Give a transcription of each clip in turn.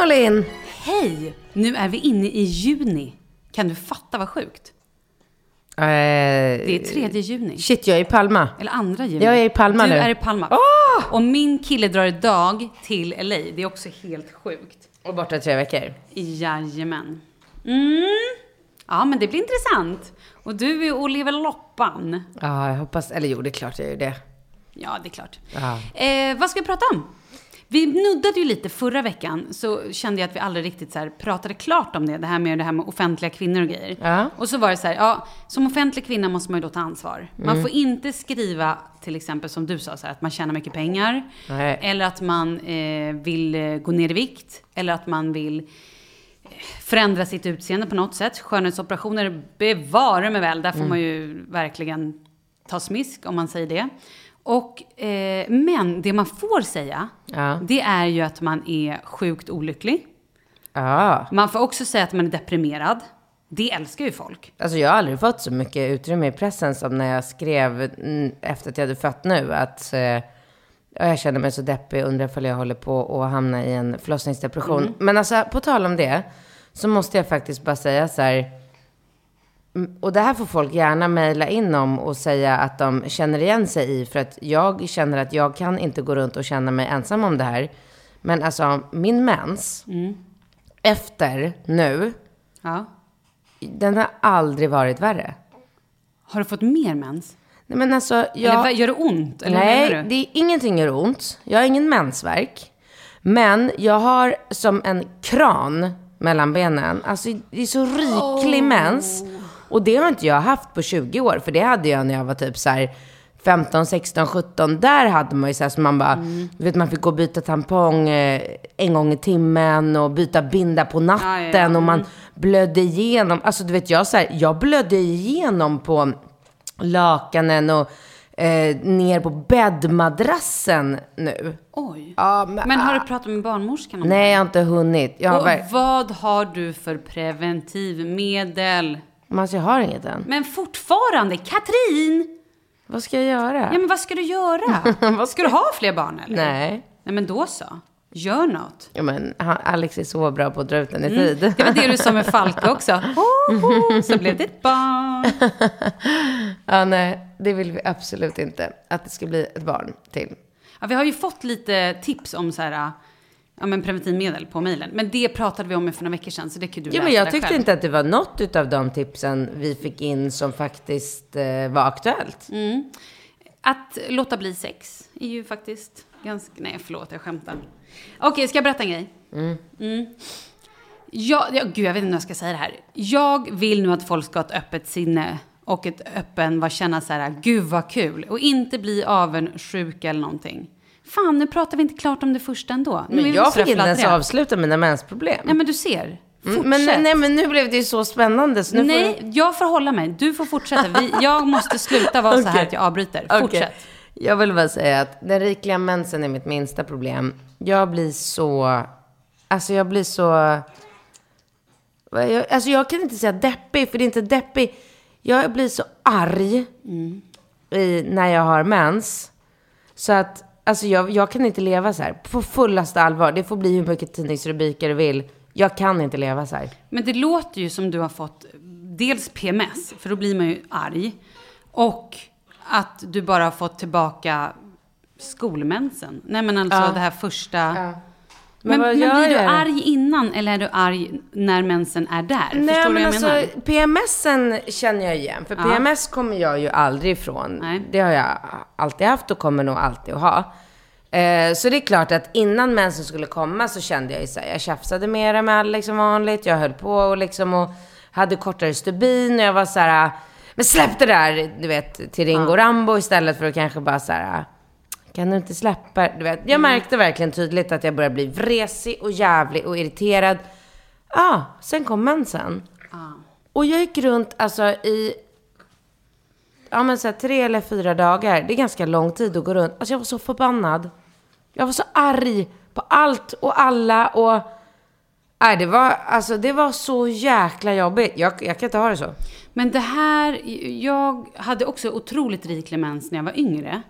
Malin! Hej! Nu är vi inne i juni. Kan du fatta vad sjukt? Eh, Det är 3 juni. Shit, jag är i Palma. Eller andra juni. Jag är i Palma du nu. är i Palma. Och min kille drar idag till LA. Det är också helt sjukt. Och borta i tre veckor. Jajamän. Mm. Ja, men det blir intressant. Och du är Oliver Loppan. Ja, jag hoppas... Eller jo, det är klart jag är det. Ja, det är klart. Ja. Eh, vad ska vi prata om? Vi nuddade ju lite förra veckan, så kände jag att vi aldrig riktigt så pratade klart om det. Det här med det här med offentliga kvinnor och grejer. Ja. Och så var det så här, ja, som offentlig kvinna måste man ju då ta ansvar. Man Mm. får inte skriva, till exempel som du sa, så här, att man tjänar mycket pengar. Nej. Eller att man eh, vill eh, gå ner i vikt. Eller att man vill eh, förändra sitt utseende på något sätt. Skönhetsoperationer, bevare mig väl. Där får Mm. man ju verkligen ta smisk om man säger det. Och, eh, men det man får säga, Ja. det är ju att man är sjukt olycklig. Ja. Man får också säga att man är deprimerad. Det älskar ju folk. Alltså jag har aldrig fått så mycket utrymme i pressen som när jag skrev mm, efter att jag hade fött nu att eh, jag känner mig så deppig, undrar ifall jag håller på att hamna i en förlossningsdepression. Men alltså, på tal om det, så måste jag faktiskt bara säga så här. Mm, Och det här får folk gärna mejla in om och säga att de känner igen sig i. För att jag känner att jag kan inte gå runt och känna mig ensam om det här. Men alltså, min mens, efter nu, Ja. den har aldrig varit värre. Har du fått mer mens? Nej men alltså, jag... Eller gör det ont? Eller Nej, du? det är, ingenting gör ont. Jag har ingen mensvärk. Men jag har som en kran mellan benen. Alltså det är så riklig mens. Och det har inte jag haft på 20 år. För det hade jag när jag var typ så här 15, 16, 17. Där hade man ju så här som man bara, Mm. vet man fick gå och byta tampong eh, en gång i timmen och byta binda på natten Ja, ja, och man blödde igenom. Alltså du vet jag så här, jag blödde igenom på lakanen och eh, ner på bäddmadrassen nu. Oj. Ja, men, Men har du pratat med barnmorskan om Nej, jag har inte hunnit. Jag har Och ver- vad har du för preventivmedel? Men alltså, jag har inget än. Men fortfarande, Katrin! Vad ska jag göra? Ja, men vad ska du göra? Vad ska du ha fler barn eller? Nej. Nej, men då så. Gör något. Ja, men han, Alex är så bra på att dra ut den i tid. Det var det du sa med Falke också. Oh, oh, så blev det ett barn. ja, nej, det vill vi absolut inte. Att det ska bli ett barn till. Ja, vi har ju fått lite tips om så här, ja, men preventivmedel på mejlen. Men det pratade vi om för några veckor sedan, så det kan du Ja, men jag tyckte själv. inte att det var något av de tipsen vi fick in som faktiskt eh, var aktuellt. Mm. Att låta bli sex är ju faktiskt ganska... Nej, förlåt, jag skämtar. Okej, ska jag berätta en grej? Mm. Jag, ja, gud, jag vet inte hur jag ska säga det här. Jag vill nu att folk ska ha ett öppet sinne och ett öppen, vad känna så här, gud vad kul. Och inte bli avundsjuka eller någonting. Fan, nu pratar vi inte klart om det första ändå. Nu Men jag fick inte ens avsluta mina mensproblem. Nej, men du ser. Fortsätt. Mm, men, nej, men nu blev det ju så spännande. Så Nej, får jag får hålla mig. Du får fortsätta. Vi, jag måste sluta vara så här att jag avbryter. Fortsätt. Jag vill bara säga att den rikliga mensen är mitt minsta problem. Jag blir så... Alltså jag blir så... Jag, alltså jag kan inte säga deppig, för det är inte deppig. Jag blir så arg i, när jag har mens. Så att, alltså jag, jag kan inte leva så här. På fullaste allvar. Det får bli hur mycket tidningsrubriker du vill. Jag kan inte leva så här. Men det låter ju som du har fått dels PMS, för då blir man ju arg. Och att du bara har fått tillbaka skolmensen. Nej men alltså Ja. det här första. Men Men, men, blir du arg innan eller är du arg när mensen är där? Nej, Förstår du men vad jag alltså, menar? PMSen känner jag igen. För Ja. PMS kommer jag ju aldrig ifrån. Nej. Det har jag alltid haft och kommer nog alltid att ha. Eh, så det är klart att innan mensen skulle komma så kände jag ju så här, jag tjafsade mera med Alex som vanligt. Jag höll på och liksom och hade kortare stubin och jag var så här, men släpp det där, du vet, till Ringo Rambo istället för att kanske bara så här, kan du inte släppa Du vet, jag märkte verkligen tydligt att jag började bli vresig och jävlig och irriterad. Ja, ah, sen kom mensen. Och jag gick runt alltså i, ja men så här, tre eller fyra dagar. Det är ganska lång tid att gå runt. Alltså jag var så förbannad. Jag var så arg på allt och alla och... Nej, det var, alltså, det var så jäkla jobbigt. Jag, jag kan inte ha det så. Men det här, jag hade också otroligt riklig mens när jag var yngre.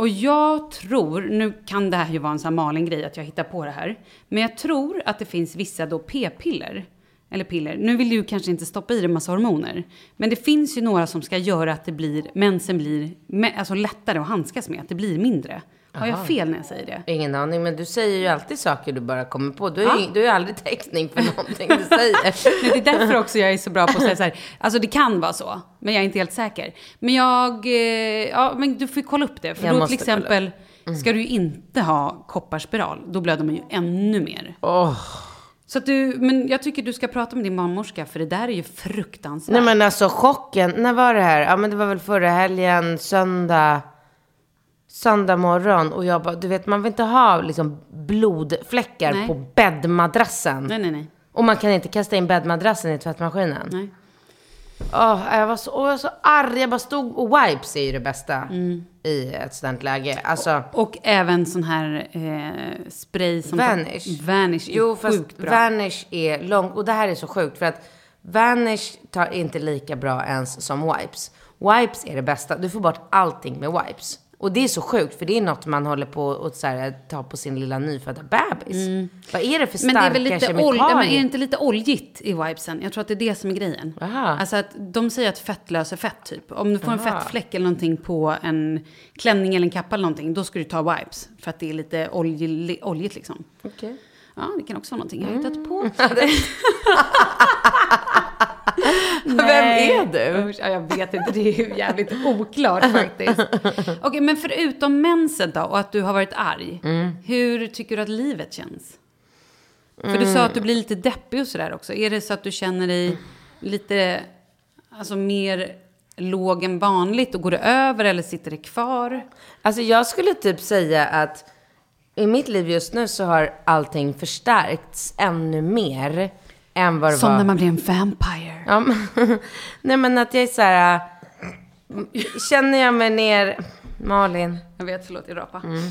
Och jag tror, nu kan det här ju vara en sån här Malin-grej att jag hittar på det här. Men jag tror att det finns vissa då p-piller. Eller piller. Nu vill du kanske inte stoppa i dig massa hormoner. Men det finns ju några som ska göra att det blir, mensen blir alltså lättare att handskas med. Att det blir mindre. Har jag fel när jag säger det? Ingen aning, men du säger ju alltid saker du bara kommer på. Du har ju du ju aldrig täckning för någonting du säger. Nej, det är därför också jag är så bra på att säga så här. Alltså det kan vara så, men jag är inte helt säker. Men jag, eh, ja men du får kolla upp det. För Jag då till exempel ska du ju inte ha kopparspiral. Då blöder man ju ännu mer. Åh. Så att du, men jag tycker du ska prata med din barnmorska, för det där är ju fruktansvärt. Nej men alltså chocken. När var det här? Ja men det var väl förra helgen, söndag. Söndag morgon. Och jag bara, du vet man vill inte ha liksom blodfläckar Nej. på bäddmadrassen. Nej, nej, nej. Och man kan inte kasta in bäddmadrassen i tvättmaskinen. nej. Åh, jag, var så, åh, jag var så arg. Jag bara stod, och wipes är ju det bästa Mm. i ett sådant läge. Alltså, Och även sån här eh, spray som... Vanish. Vanish är jo fast sjukt bra. Vanish är långt, och det här är så sjukt för att Vanish tar inte lika bra ens som wipes. Wipes är det bästa. Du får bort allting med wipes. Och det är så sjukt, för det är något man håller på att så här, ta på sin lilla nyfödda bebis. Vad är det för Mm. Men det starka är väl lite kemikalier? men är det inte lite oljigt i vibesen? Jag tror att det är det som är grejen. Aha. Alltså att de säger att fett löser fett typ. Om du får en Aha. fettfläck eller någonting på en klänning eller en kappa eller någonting, då ska du ta wipes. För att det är lite olje, oljigt liksom. Okej. Ja, det kan också vara någonting jag har hittat på. Vem är du? Ja, jag vet inte, det är ju jävligt oklart faktiskt. Okej, men förutom mensen då och att du har varit arg. Mm. Hur tycker du att livet känns? För du sa att du blir lite deppig och sådär också. Är det så att du känner dig lite, alltså mer låg än vanligt och går det över eller sitter det kvar? Alltså jag skulle typ säga att i mitt liv just nu så har allting förstärkts ännu mer än vad det Som var. när man blir en vampire. Ja, men, nej men att jag är så här, äh, känner jag mig ner, Malin, Jag vet, förlåt, jag rapar. Mm.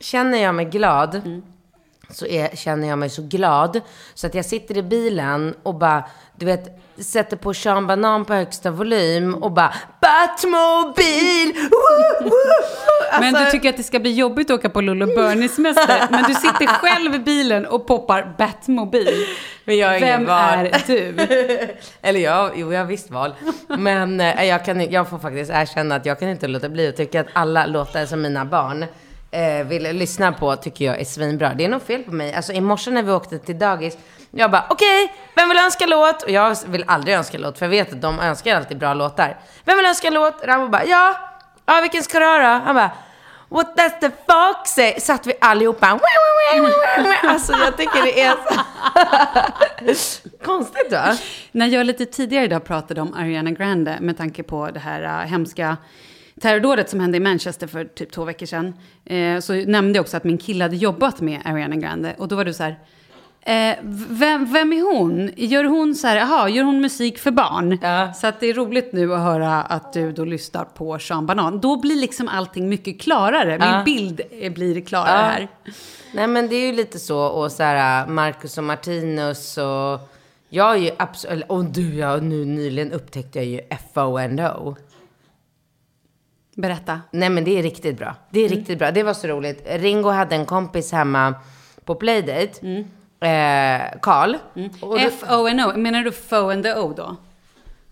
känner jag mig glad Mm. Så är, känner jag mig så glad så att jag sitter i bilen och bara, du vet, sätter på Sean Banan på högsta volym och bara Batmobil! Woo, woo, woo. Men Alltså- du tycker att det ska bli jobbigt att åka på Lollo Bernie-semester. men du sitter själv i bilen och poppar Batmobil. Men jag har ingen Vem val. är du? Eller ja, jo, jag har visst val. Men eh, jag, kan, jag får faktiskt erkänna att jag kan inte låta bli att tycka att alla låtar som mina barn eh, vill lyssna på tycker jag är svinbra. Det är nog fel på mig. Alltså i morse när vi åkte till dagis, jag bara okej, vem vill önska låt? Och jag vill aldrig önska låt för jag vet att de önskar alltid bra låtar. Vem vill önska låt? Rambo bara ja, ja vilken ska du ha då? Han bara What does the fox say? Satt vi allihopa. Alltså jag tycker det är så konstigt va? När jag lite tidigare idag pratade om Ariana Grande med tanke på det här uh, hemska terrordådet som hände i Manchester för typ två veckor sedan. Eh, så nämnde jag också att min kille hade jobbat med Ariana Grande. Och då var du så här, eh, vem, vem är hon? Gör hon så här, jaha, gör hon musik för barn? Ja. Så att det är roligt nu att höra att du då lyssnar på Sean Banan. Då blir liksom allting mycket klarare. Min Ja. bild blir klarare Ja. här. Nej men det är ju lite så och så här Marcus och Martinus och jag är ju absolut, och du jag nu nyligen upptäckte jag ju FONO. Berätta. Nej men det är riktigt bra. Det är riktigt bra. Det var så roligt. Ringo hade en kompis hemma på Playdate. Eh, Karl. Och då- F-O-N-O, menar du Fo and the O då?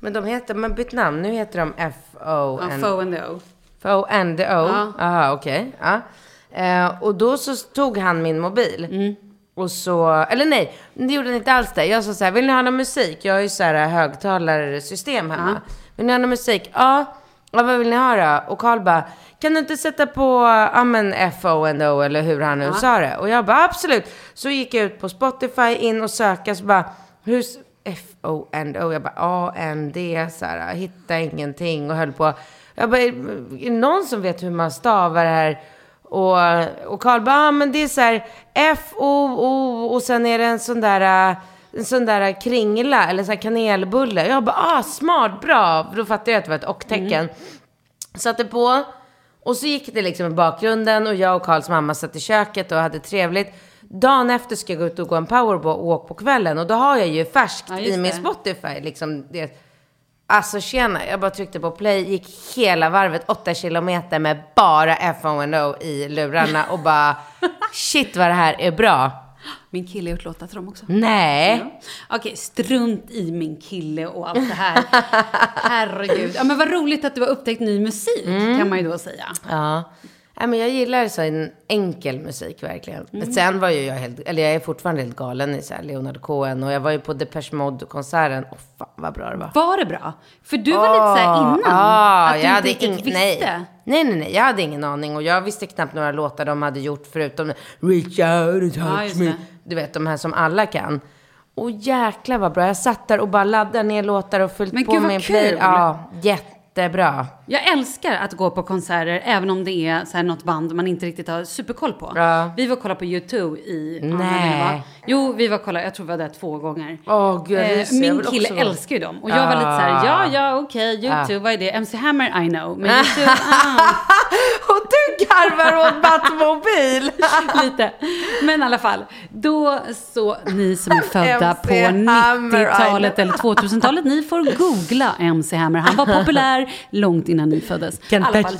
Men de heter, man bytt namn. Nu heter de Ja, F-O-N. Fo and the O. Fo and the O. Ja. Aha, okej. Ja. Eh, och då så tog han min mobil. Mm. Och så, eller nej, det gjorde han inte alls det. Jag sa så här, vill ni ha någon musik? Jag har ju så här högtalarsystem hemma. Vill ni ha någon musik? Ja. Ja, vad vill ni ha då? Och Karl bara, kan du inte sätta på, ja men F-O-N-O eller hur han nu sa det? Och jag bara, absolut. Så gick jag ut på Spotify, in och söka, så bara, hur, F-O-N-O, jag bara, A-N-D, så här, hittade ingenting och höll på. Jag bara, är det någon som vet hur man stavar det här? Och, och Karl bara, ah, men det är så här F-O-O och sen är det en sån där, en sån där kringla eller så här kanelbulle. Jag bara, ah smart, bra. Då fattade jag att det var ett och-tecken. Satte på och så gick det liksom i bakgrunden och jag och Karls mamma satt i köket och hade trevligt. Dagen efter ska jag gå ut och gå en powerwalk på kvällen och då har jag ju färskt Ja, i min. Spotify liksom det. Alltså tjena, jag bara tryckte på play, gick hela varvet, åtta kilometer med bara FONO i lurarna och bara shit vad det här är bra. Min kille har gjort låtar till dem också. Nej. Okej, strunt i min kille och allt det här. Herregud. Ja, men vad roligt att du har upptäckt ny musik, kan man ju då säga. Ja. Nej, men jag gillar så en enkel musik verkligen. Mm. Sen var ju jag helt, eller jag är fortfarande helt galen i så här Leonard Cohen och jag var ju på Depeche Mode-konserten. Åh fan vad bra det var. Var det bra? För du var lite så här innan, Ja, att du jag hade inte riktigt ing- visste. nej. nej, nej, nej, jag hade ingen aning och jag visste knappt några låtar de hade gjort förutom Reach out and Ja, touch just me. Du vet de här som alla kan. Och jäklar vad bra. Jag satt där och bara laddade ner låtar och fyllt Men på vad min play. Ja, jättebra. Jag älskar att gå på konserter, även om det är så här något band man inte riktigt har superkoll på. Ja. Vi var och kollade på U2 i... ja, Nej. var. Jo, vi var och kollade, jag tror vi var där två gånger. Åh, gud, jag Eh. Jag min vill kille älskar ju dem. Och jag var lite så här, ja, ja, okej, U2, Ah. vad är det? MC Hammer, I know. Men U2, ah. Garvar åt Batmobil. Lite. Men i alla fall, då så, ni som är födda på MC Hammer, 90-talet eller 2000-talet, ni får googla MC Hammer. Han var populär långt innan ni föddes. I alla fall,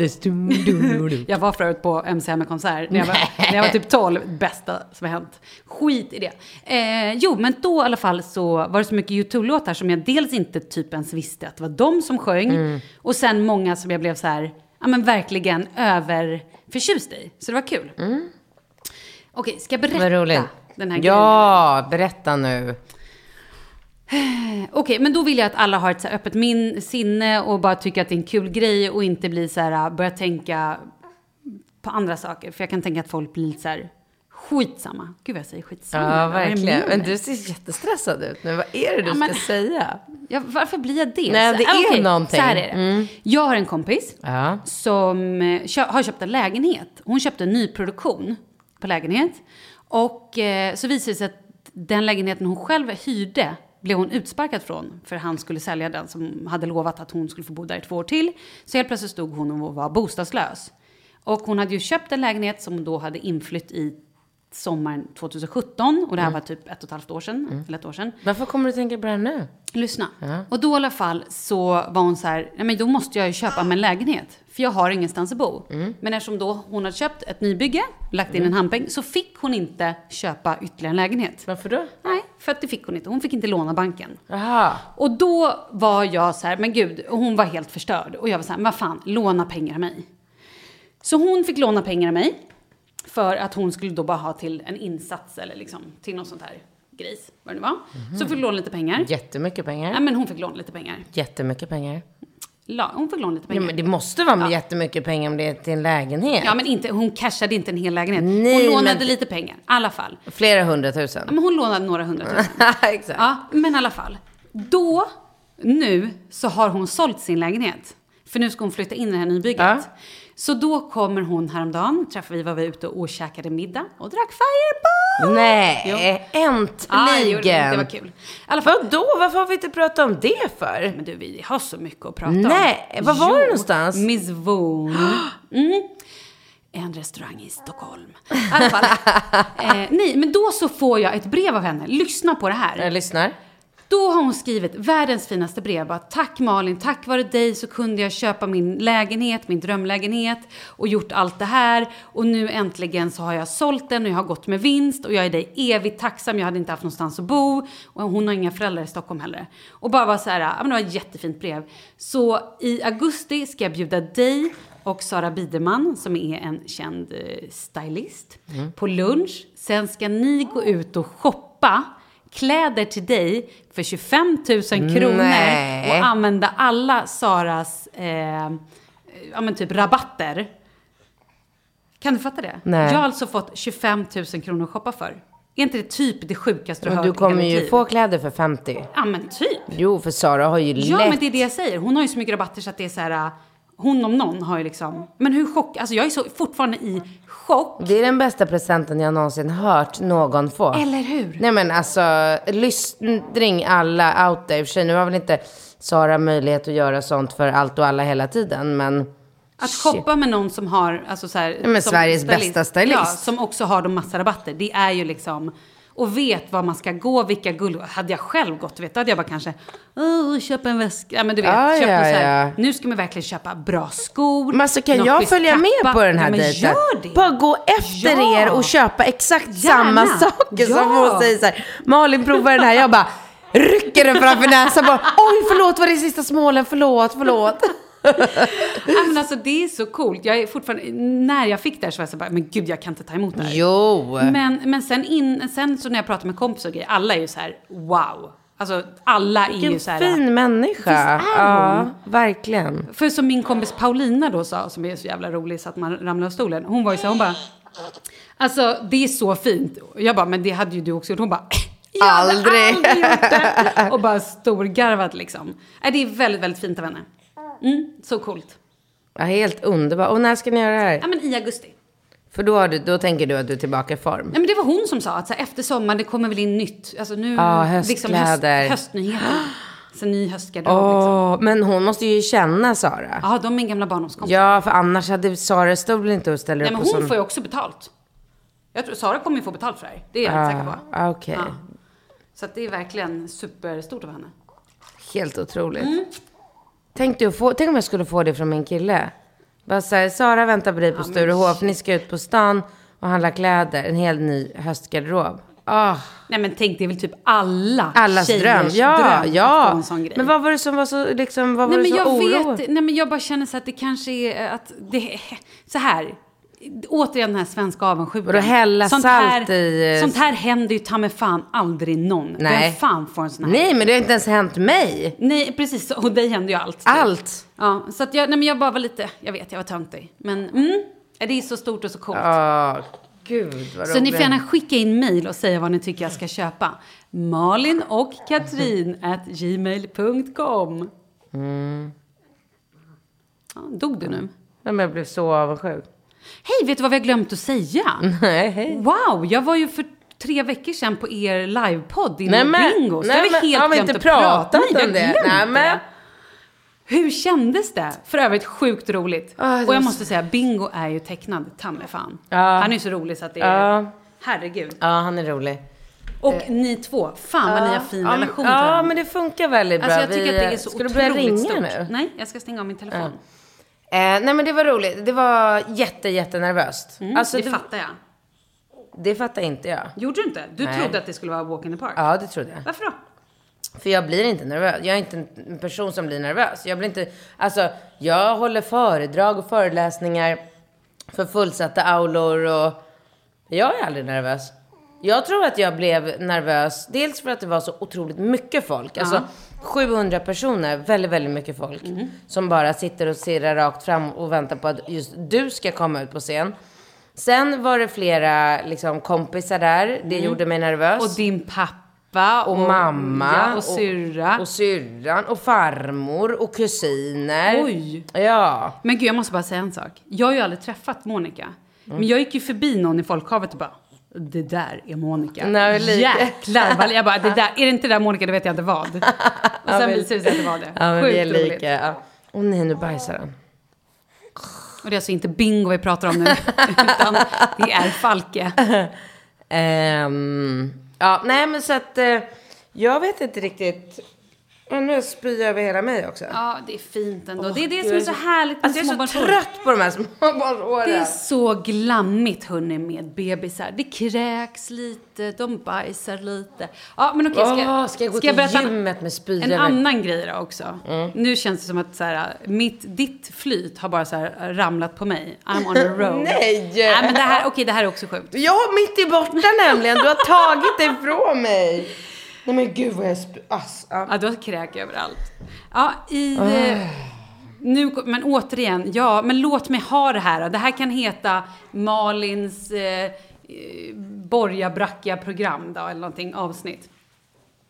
jag var förut på MC Hammer-konsert när, jag var- när jag var typ 12. Bästa som har hänt. Skit i det. Eh, jo, men då i alla fall så var det så mycket YouTube-låtar som jag dels inte typ ens visste att det var de som sjöng. Mm. Och sen många som jag blev så här, ja men verkligen överförtjust i. Så det var kul. Okej, ska jag berätta Mm. Vad roligt. den här grejen? Ja, berätta nu. Okej, men då vill jag att alla har ett så här öppet min, sinne och bara tycker att det är en kul grej och inte blir så här, börja tänka på andra saker. För jag kan tänka att folk blir så här, skitsamma. Gud vad jag säger skitsamma. Ja, verkligen. Men du ser jättestressad ut nu. Vad är det du Ja, men- ska säga? Ja, varför blir jag det? Nej, det ah, är okej, någonting. Så här är det. Jag har en kompis Ja. som eh, har köpt en lägenhet. Hon köpte en nyproduktion på lägenhet. Och eh, så visade det sig att den lägenheten hon själv hyrde blev hon utsparkad från. För han skulle sälja den som hade lovat att hon skulle få bo där i två år till. Så helt plötsligt stod hon och var bostadslös. Och hon hade ju köpt en lägenhet som hon då hade inflytt i sommaren 2017. Och det här var typ ett och ett halvt år sedan. Eller ett år sedan. Varför kommer du tänka på det här nu? Lyssna. Och då i alla fall så var hon så här, nej men då måste jag ju köpa mig en lägenhet. För jag har ingenstans att bo. Men eftersom då hon hade köpt ett nybygge, lagt in en handpeng, så fick hon inte köpa ytterligare en lägenhet. Varför då? Nej, för att det fick hon inte. Hon fick inte låna banken. Jaha. Och då var jag så här, men gud, och hon var helt förstörd. Och jag var så här, men vad fan, låna pengar av mig. Så hon fick låna pengar av mig. För att hon skulle då bara ha till en insats eller liksom till något sånt här grejs, vad det nu var. Så fick hon låna lite pengar. Jättemycket pengar. Ja, men hon fick låna lite pengar. Jättemycket pengar. La, hon fick låna lite Ja, pengar. men det måste vara jättemycket pengar om det är till en lägenhet. Ja, men inte, hon cashade inte en hel lägenhet. Nej, hon lånade men- lite pengar, i alla fall. Flera Ja, hundratusen. men hon lånade några hundratusen. Exakt. Ja, men i alla fall. Då, nu, så har hon sålt sin lägenhet. För nu ska hon flytta in i det här nybygget. Ja. Så då kommer hon häromdagen, träffade vi, var vi ute och käkade middag och drack Fireball! Nej, äntligen. Ja, det var kul. Alla fall, Vadå? Varför har vi inte pratat om det för? men du, vi har så mycket att prata om. Nej, var var det någonstans? Miss Von. Mm. En restaurang i Stockholm. I alla fall. eh, nej, men då så får jag ett brev av henne. Lyssna på det här. Jag lyssnar. Då har hon skrivit världens finaste brev. Bara, Tack Malin, tack vare dig så kunde jag köpa min lägenhet, min drömlägenhet och gjort allt det här. Och nu äntligen så har jag sålt den och jag har gått med vinst och jag är dig evigt tacksam. Jag hade inte haft någonstans att bo och hon har inga föräldrar i Stockholm heller. Och bara var så här, ja men det var ett jättefint brev. Så i augusti ska jag bjuda dig och Sara Biderman, som är en känd eh, stylist, på lunch. Sen ska ni gå ut och shoppa kläder till dig för 25 000 kronor Nej. och använda alla Saras eh, ja, men typ rabatter. Kan du fatta det? Nej. Jag har alltså fått 25 000 kronor att shoppa för. Är inte det typ det sjukaste du har Men hört du i hela kommer ju få kläder för 50. Ja men typ. Jo, för Sara har ju Ja lätt... men det är det jag säger. Hon har ju så mycket rabatter så att det är så här. Hon om någon har ju liksom. Men hur chock. Alltså jag är så fortfarande i chock. Det är den bästa presenten jag någonsin hört någon få. Eller hur? Nej men alltså, lyssning alla out there. I och för sig, nu har väl inte Sara möjlighet att göra sånt för allt och alla hela tiden, men... Att shoppa med någon som har, alltså så här, men som Sveriges bästa stylist. Ja, som också har de massa rabatter. Det är ju liksom, och vet var man ska gå, vilka guld... Hade jag själv gått, vet, hade jag bara kanske, oh, köpa en väska. Ja, men du vet, Ja, köpa ja, så här, ja. nu ska man verkligen köpa bra skor. Men alltså kan jag följa med kappa. på den här ja, dejten? Bara gå efter Ja. er och köpa exakt Gärna. samma saker som hon säger så här. Malin provar den här, jag bara rycker den framför näsan bara oj förlåt var det sista smålen, förlåt, förlåt. Ja, men alltså det är så coolt. Jag är fortfarande, när jag fick det här så var jag så bara, men gud jag kan inte ta emot det här. Jo. Men, men sen, in, sen så när jag pratar med kompisar och grejer, alla är ju så här, wow. Alltså alla är ju Vilken så här. fin människa. Visst är ja, hon? verkligen. För som min kompis Paulina då sa, som är så jävla rolig så att man ramlar av stolen. Hon var ju så här, hon bara, alltså det är så fint. Jag bara, men det hade ju du också gjort. Hon bara, jag hade Aldrig. aldrig gjort det. Och bara storgarvat liksom. Nej, det är väldigt, väldigt fint av henne. Mm, så coolt. Ja, helt underbart. Och när ska ni göra det här? Ja, men i augusti. För då, har du, då tänker du att du är tillbaka i form. Ja, men det var hon som sa att så här, efter sommaren det kommer väl in nytt. Alltså nu, liksom höstkläder. höst, höstnyheter. Så ny höstgarderob liksom. Åh, men hon måste ju känna Sara. Ja, de är min gamla barndomskompisar. Ja, för annars hade Sara stod väl inte och ställer Nej, upp men på hon sån... får ju också betalt. Jag tror, Sara kommer ju få betalt för det här. Det är jag helt säker på. Ah, Okej, Ja. Så att det är verkligen superstort av henne. helt otroligt. Mm. Tänk, du få, tänk om jag skulle få det från min kille. Bara såhär, Sara väntar på dig på Sturehof, ni ska ut på stan och handla kläder. En helt ny höstgarderob. Ah, Nej men tänk, det är väl typ alla allas tjejers dröm. Ja, dröm ja. en sån grej. Men vad var det som var så, liksom, vad var Nej men det så jag oro? vet, nej men jag bara känner så att det kanske är att det, så här. Återigen den här svenska avundsjukan. Vadå, hälla sånt salt här, i, eh, Sånt här händer ju ta med fan aldrig någon. Nej. Vem fan får en sån här? Nej, men det har inte ens hänt mig. Nej, precis. Och dig händer ju allt. typ. Allt. Ja, så att jag, nej men jag bara var lite, jag vet, jag var töntig. Men mm, det är så stort och så coolt. Ja, gud vad Så ni roligt. får gärna skicka in mejl och säga vad ni tycker jag ska köpa. Malin och Katrin at gmail.com. Ja, dog du nu? Nej, men jag blev så avundsjuk. Hej, vet du vad vi har glömt att säga? Nej, hej. Wow, jag var ju för tre veckor sedan på er livepodd Nej, inom men- Bingo. Nej, men helt har vi inte prata pratat Nej, om det? Nej, men-. Hur kändes det? För övrigt sjukt roligt. Det och jag så- måste säga, Bingo är ju tecknad, ta fan. Ja. Han är ju så rolig så att det är... Ja. Herregud. Ja, han är rolig. Och ni två, fan vad ni har fin ja, relation Ja, men det funkar väldigt bra. Alltså jag tycker Vi, att det är så Ska du otroligt börja ringa stort. nu? Nej, jag ska stänga av min telefon. Eh, nej, men det var roligt. Det var jätte, jättenervöst. Mm, alltså, det, det, fattar jag. det fattar inte jag. Gjorde du inte? Du Nej. trodde att det skulle vara walk in the park? Ja, det trodde jag. Varför då? För jag blir inte nervös. Jag är inte en person som blir nervös. Jag blir inte, alltså, jag håller föredrag och föreläsningar för fullsatta aulor och jag är aldrig nervös. Jag tror att jag blev nervös, dels för att det var så otroligt mycket folk. Alltså 700 personer, väldigt, väldigt mycket folk. Som bara sitter och stirrar rakt fram och väntar på att just du ska komma ut på scen. Sen var det flera liksom, kompisar där. Det gjorde mig nervös. Och din pappa Och mamma. ja, och syrra. Och syrran. Och farmor. Och kusiner. Oj. Ja. Men gud, jag måste bara säga en sak. Jag har ju aldrig träffat Monica. Mm. Men jag gick ju förbi någon i folkhavet och bara det där är Monica. Nej. Jäklar Jag bara, det där, är det inte det där Monica, då vet jag inte vad. Och sen visade det sig att det var det. Ja, men Sjukt vi är roligt. lika. Ja. Åh nej, nu bajsar han. Och det är alltså inte bingo vi pratar om nu, utan det är Falke. Ehm, ja, nej men så att eh, jag vet inte riktigt. Och nu spyr jag över hela mig också. Ja, det är fint ändå. det är det som är så härligt med Alltså jag är så trött på de här småbarnsåren. Det är så glammigt hörni med bebisar. Det kräks lite, de bajsar lite. Ja men okej, ska, Åh, ska jag gå ska till en- gymmet med spya En annan grej då också. Nu känns det som att så här, mitt, ditt flyt har bara så här ramlat på mig. I'm on a roll. Nej! Nej men det här, okej det här är också sjukt. Ja, mitt i borta nämligen. Du har tagit det ifrån mig. Nej men gud vad jag spyr. Ass, ja. Ja, du har kräk överallt. Ja, i... eh, Nu, men återigen, ja, men låt mig ha det här. Det här kan heta Malins eh, eh, borgarbrackiga program då, eller någonting, avsnitt.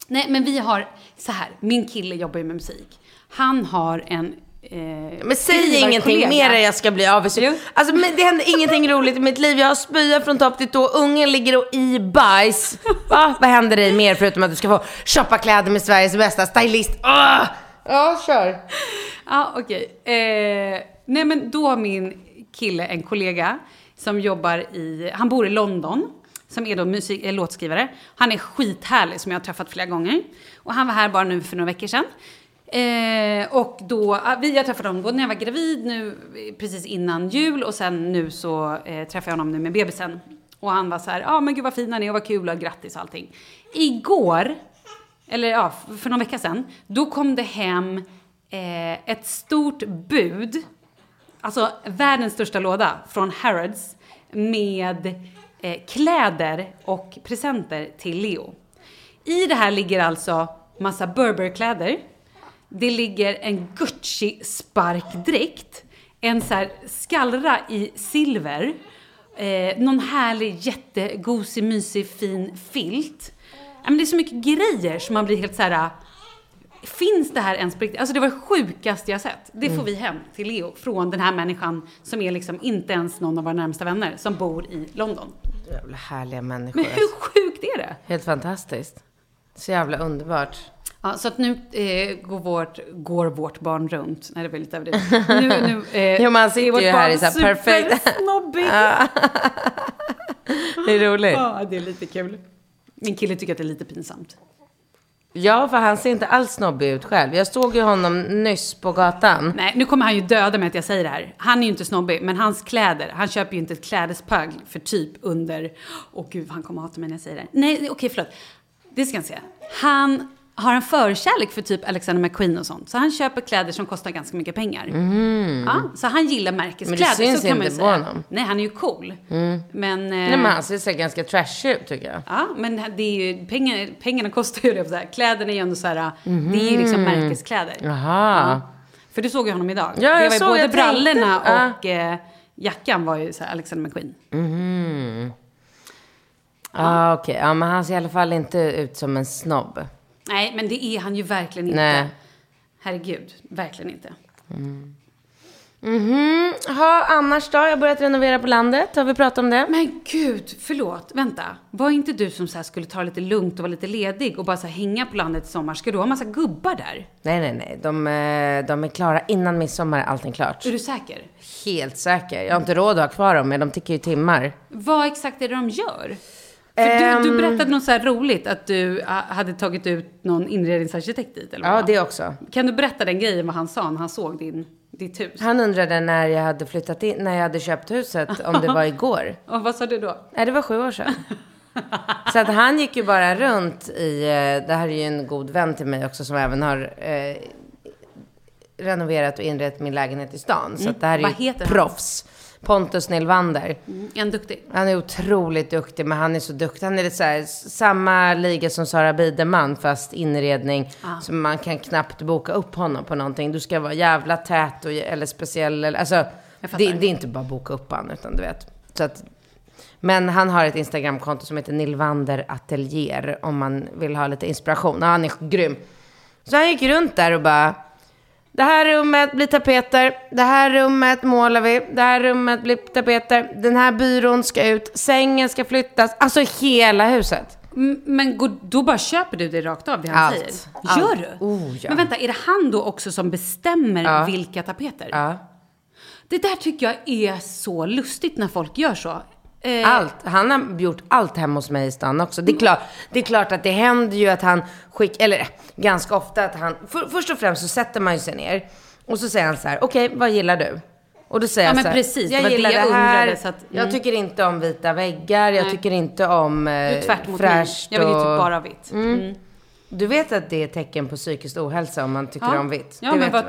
Nej, men vi har, så här, min kille jobbar ju med musik. Han har en eh, Men säg ingenting skrivarkollega. mer än jag ska bli. Jo. Alltså det händer ingenting roligt i mitt liv. Jag har spya från topp till tå. Ungen ligger och i bajs. Va? Vad händer dig mer förutom att du ska få shoppa kläder med Sveriges bästa stylist? Ah! Ja, kör. Ja, okej. Eh, nej, men då har min kille en kollega som jobbar i, han bor i London, som är då musik, eh, låtskrivare. Han är skithärlig som jag har träffat flera gånger. Och han var här bara nu för några veckor sedan. Eh, och då, ah, vi, jag träffade honom när jag var gravid, nu precis innan jul och sen nu så eh, träffade jag honom nu med bebisen. Och han var så här, ja ah, men gud vad fin han är och vad kul och grattis och allting. Igår, eller ja, för någon vecka sedan, då kom det hem eh, ett stort bud, alltså världens största låda från Harrods med eh, kläder och presenter till Leo. I det här ligger alltså massa Burberry-kläder. Det ligger en Gucci-sparkdräkt, en så här skallra i silver, eh, någon härlig jättegosig, mysig, fin filt. Ja, men det är så mycket grejer som man blir helt så här. Finns det här ens på riktigt? Alltså det var det sjukaste jag sett. Det får vi hem till Leo från den här människan som är liksom inte ens någon av våra närmsta vänner som bor i London. Jävla härliga människor. Men hur sjukt är det? Helt fantastiskt. Så jävla underbart. Ja, så att nu eh, går, vårt, går vårt barn runt. Nej, det var lite överdrivet. Nu, nu, eh, Jo, man sitter ju här i så här perfekt-. Det är roligt. Ja, det är lite kul. Min kille tycker att det är lite pinsamt. Ja, för han ser inte alls snobbig ut själv. Jag såg ju honom nyss på gatan. Nej, nu kommer han ju döda mig att jag säger det här. Han är ju inte snobbig, men hans kläder, han köper ju inte ett klädesplagg för typ under... Åh gud, han kommer hata mig när jag säger det här. Nej, okej, förlåt. Det ska jag säga. Han har en förkärlek för typ Alexander McQueen och sånt. Så han köper kläder som kostar ganska mycket pengar. Ja, så han gillar märkeskläder. Mm. Men det syns så kan inte på honom. Nej, han är ju cool. Men... Eh, Nej, men han ser så ganska trashig ut tycker jag. Ja, men det är ju, pengar, pengarna kostar ju det. Så här. Kläderna är ju ändå så här, det är ju liksom märkeskläder. Jaha. För du såg ju honom idag. Ja, jag det var ju såg, både jag tänkte- brallorna ja. och eh, jackan var ju så här Alexander McQueen. Ja, okej. Ja, men han ser i alla fall inte ut som en snobb. Nej, men det är han ju verkligen inte. Nej. Herregud, verkligen inte. Mhm. Ha, annars då? Jag har börjat renovera på landet. Har vi pratat om det? Men gud, förlåt, vänta. Var inte du som så här skulle ta det lite lugnt och vara lite ledig och bara så här hänga på landet i sommar? Ska du ha massa gubbar där? Nej, nej, nej. De, eh, de är klara innan midsommar. är Allting klart. Är du säker? Helt säker. Jag har inte råd att ha kvar dem, men de tickar ju timmar. Vad exakt är det de gör? För du, du berättade något så här roligt, att du ah, hade tagit ut någon inredningsarkitekt dit, eller vad? Ja, det också. Kan du berätta den grejen, vad han sa när han såg din, ditt hus? Han undrade när jag hade flyttat in, när jag hade köpt huset, om det var igår. Och vad sa du då? Nej, det var sju år sedan. Så att han gick ju bara runt i, eh, det här är ju en god vän till mig också som även har eh, renoverat och inrett min lägenhet i stan. Så att det här är Mm. Vad ju heter han? Pontus Nilvander. Mm, en duktig. Han är otroligt duktig, men han är så duktig. Han är lite så här, samma liga som Sara Biderman, fast inredning. Ah. Så man kan knappt boka upp honom på någonting. Du ska vara jävla tät och, eller speciell. Eller, alltså, det, det är inte bara boka upp honom, utan du vet. Så att, men han har ett Instagramkonto som heter Nilvander Atelier, om man vill ha lite inspiration. Ja, han är grym. Så han gick runt där och bara, det här rummet blir tapeter, det här rummet målar vi, det här rummet blir tapeter, den här byrån ska ut, sängen ska flyttas, alltså hela huset. Men då bara köper du det rakt av, det han Allt. säger? Allt. Gör du? Oh, ja. Men vänta, är det han då också som bestämmer Ja. vilka tapeter? Ja. Det där tycker jag är så lustigt när folk gör så. Eh, Allt. Han har gjort allt hemma hos mig i stan också. Det är klart, det är klart att det händer ju att han skickar, eller ganska ofta att han, för, först och främst så sätter man ju sig ner och så säger han så här, okej, vad gillar du? Och då säger Ja, jag men så här, precis, jag var det gillar jag det här, undrade, att- jag mm. tycker inte om vita väggar, jag Nej. tycker inte om du eh, fräscht Jag vill ju typ bara vitt. Mm. Du vet att det är ett tecken på psykisk ohälsa om man tycker Ja. om vitt? Ja, det men vad-.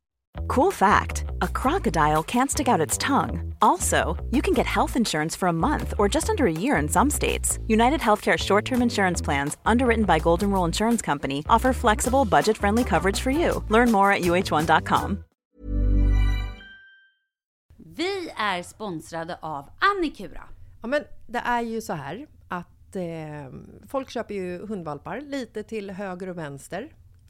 Cool fact a crocodile can't stick out its tongue. Also, you can get health insurance for a month or just under a year in some states. United Healthcare short term insurance plans, underwritten by Golden Rule Insurance Company, offer flexible, budget friendly coverage for you. Learn more at uh1.com. Vi är sponsrade av Annikura. Ja, men det är ju så här att eh, folk köper ju hundvalpar lite till höger och vänster.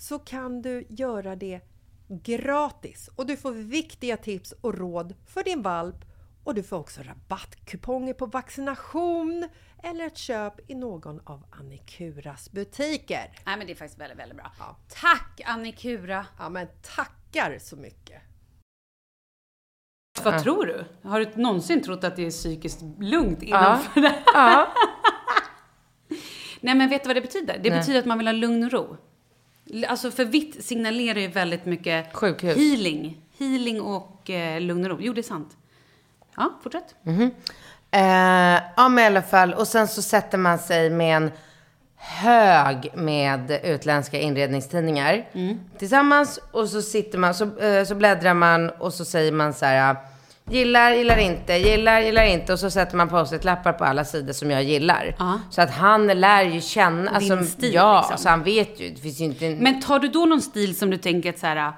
så kan du göra det gratis och du får viktiga tips och råd för din valp och du får också rabattkuponger på vaccination eller ett köp i någon av Annikuras butiker. Nej men det är faktiskt väldigt, väldigt bra. Ja. Tack Annikura! Ja men tackar så mycket! Vad tror du? Har du någonsin trott att det är psykiskt lugnt innanför det här? Ja. Nej men vet du vad det betyder? Det Nej. betyder att man vill ha lugn och ro. Alltså för vitt signalerar ju väldigt mycket Sjukhus. healing. Healing och eh, lugn och ro. Jo det är sant. Ja, fortsätt. Eh, ja, men i alla fall. Och sen så sätter man sig med en hög med utländska inredningstidningar tillsammans. Och så sitter man, så, eh, så bläddrar man och så säger man så här. Gillar, gillar inte, gillar, gillar inte. Och så sätter man post-it-lappar på alla sidor som jag gillar. Ja. Så att han lär ju känna, Din alltså, stil, ja, liksom. så han vet ju. Det finns ju inte en... Men tar du då någon stil som du tänker att så här,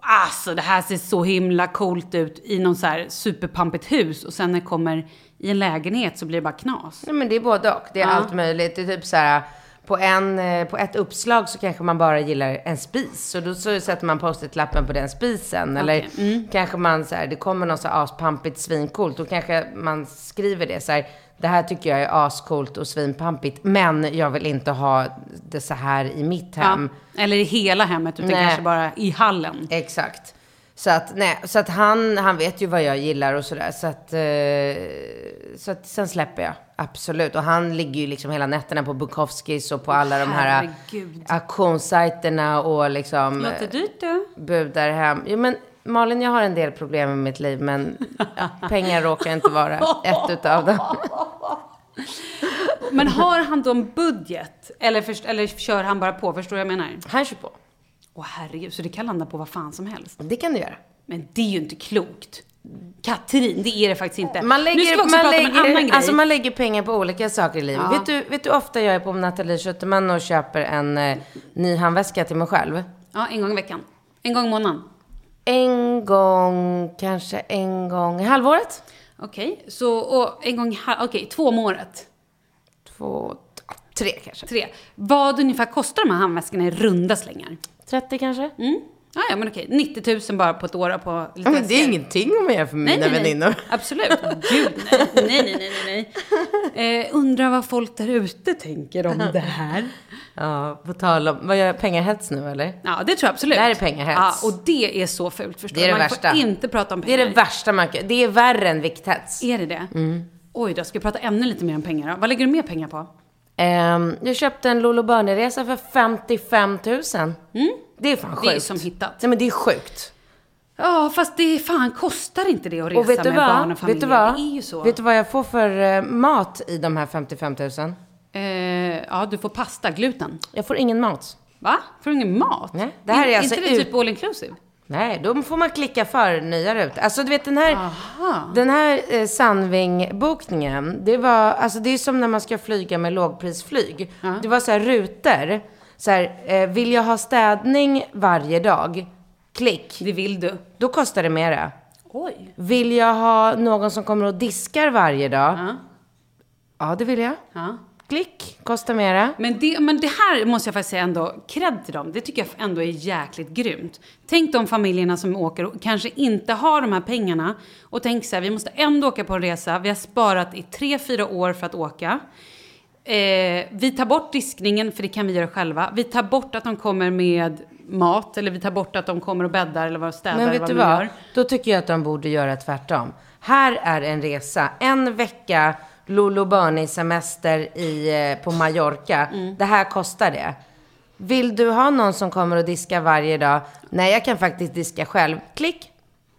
alltså det här ser så himla coolt ut i någon så här superpampigt hus och sen när det kommer i en lägenhet så blir det bara knas. Nej men det är både och. Det är Ja. allt möjligt. Det är typ så här. På, en, eh, på ett uppslag så kanske man bara gillar en spis. Så då så sätter man post-it-lappen på den spisen. Eller Okej, mm. kanske man så här, det kommer något så aspampigt svincoolt. Då kanske man skriver det så här. Det här tycker jag är ascoolt och svinpampigt. Men jag vill inte ha det så här i mitt hem. Ja. Eller i hela hemmet utan Nej. kanske bara i hallen. Exakt. Så att, nej, så att han, han vet ju vad jag gillar och sådär. Så att, eh, så att sen släpper jag. Absolut. Och han ligger ju liksom hela nätterna på Bukowskis och på alla de här herregud. auktionssajterna och liksom Låter dyrt du. budar hem. Jo men Malin, jag har en del problem i mitt liv men pengar råkar inte vara ett utav dem. Men har han då en budget? Eller, först, eller kör han bara på? Förstår jag menar? Han kör på. Åh herregud, så det kan landa på vad fan som helst. Det kan du göra. Men det är ju inte klokt. Katrin, det är det faktiskt inte. Man lägger, nu ska vi också man, prata om en annan lägger, grej. alltså man lägger pengar på olika saker i livet. Ja. Vet, du, vet du ofta jag är på Nathalie Schuterman och köper en eh, ny handväska till mig själv? Ja, en gång i veckan. En gång i månaden. En gång, kanske en gång i halvåret. Okej, så och en gång i ha- okej, två om året. Två, tre kanske. Tre. Vad ungefär kostar de här handväskorna i runda slängar? 30 kanske? Mm. Ja, ja, men okej. 90 000 bara på ett år på lite Ja, men det är ingenting om jag gör för Nej, mina väninnor. Absolut. Gud, nej. Nej, nej, nej, nej. Eh, undrar vad folk där ute tänker om det här. Ja, på tal om, vad gör jag, pengarhets nu eller? Ja, det tror jag absolut. Det här är pengarhets. Ja, och det är så fult förstår Det är du. det Man värsta. får inte prata om Det pengar. är det värsta man kan, det är värre än vikthets. Är det det? Oj då, ska vi prata ännu lite mer om pengar då? Vad lägger du mer pengar på? Ehm, jag köpte en Lolo Bernie-resa för 55 000. Det är fan sjukt. Mm. Det är som hittat. Nej men det är sjukt. Ja, fast det fan kostar inte det att resa Och vet du med barn vad? och familj. Vet du vad? Det är ju så. Vet du vad jag får för eh, mat i de här 55 000? Eh, ja, du får pasta, gluten. Jag får ingen mat. Va? Får du ingen mat? Nej, det här är In- alltså inte det ut- typ all inclusive? Nej, då får man klicka för nya rutor. Alltså du vet den här, den här eh, Sandving-bokningen, det var, alltså det är som när man ska flyga med lågprisflyg. Det var så här rutor, så här, eh, vill jag ha städning varje dag? Klick. Det vill du. Då kostar det mera. Oj. Vill jag ha någon som kommer och diskar varje dag? Ja. Ja, det vill jag. Ja. Klick, kostar mera. Men det, men det här måste jag faktiskt säga ändå, cred till dem. Det tycker jag ändå är jäkligt grymt. Tänk de familjerna som åker och kanske inte har de här pengarna och tänk så här, vi måste ändå åka på en resa. Vi har sparat i tre, fyra år för att åka. Eh, vi tar bort diskningen, för det kan vi göra själva. Vi tar bort att de kommer med mat, eller vi tar bort att de kommer och bäddar eller vad städar Men vet du de nu vad? gör. Då tycker jag att de borde göra tvärtom. Här är en resa, en vecka Lolo Bernie semester i, eh, på Mallorca. Mm. Det här kostar det. Vill du ha någon som kommer och diskar varje dag? Nej, jag kan faktiskt diska själv. Klick.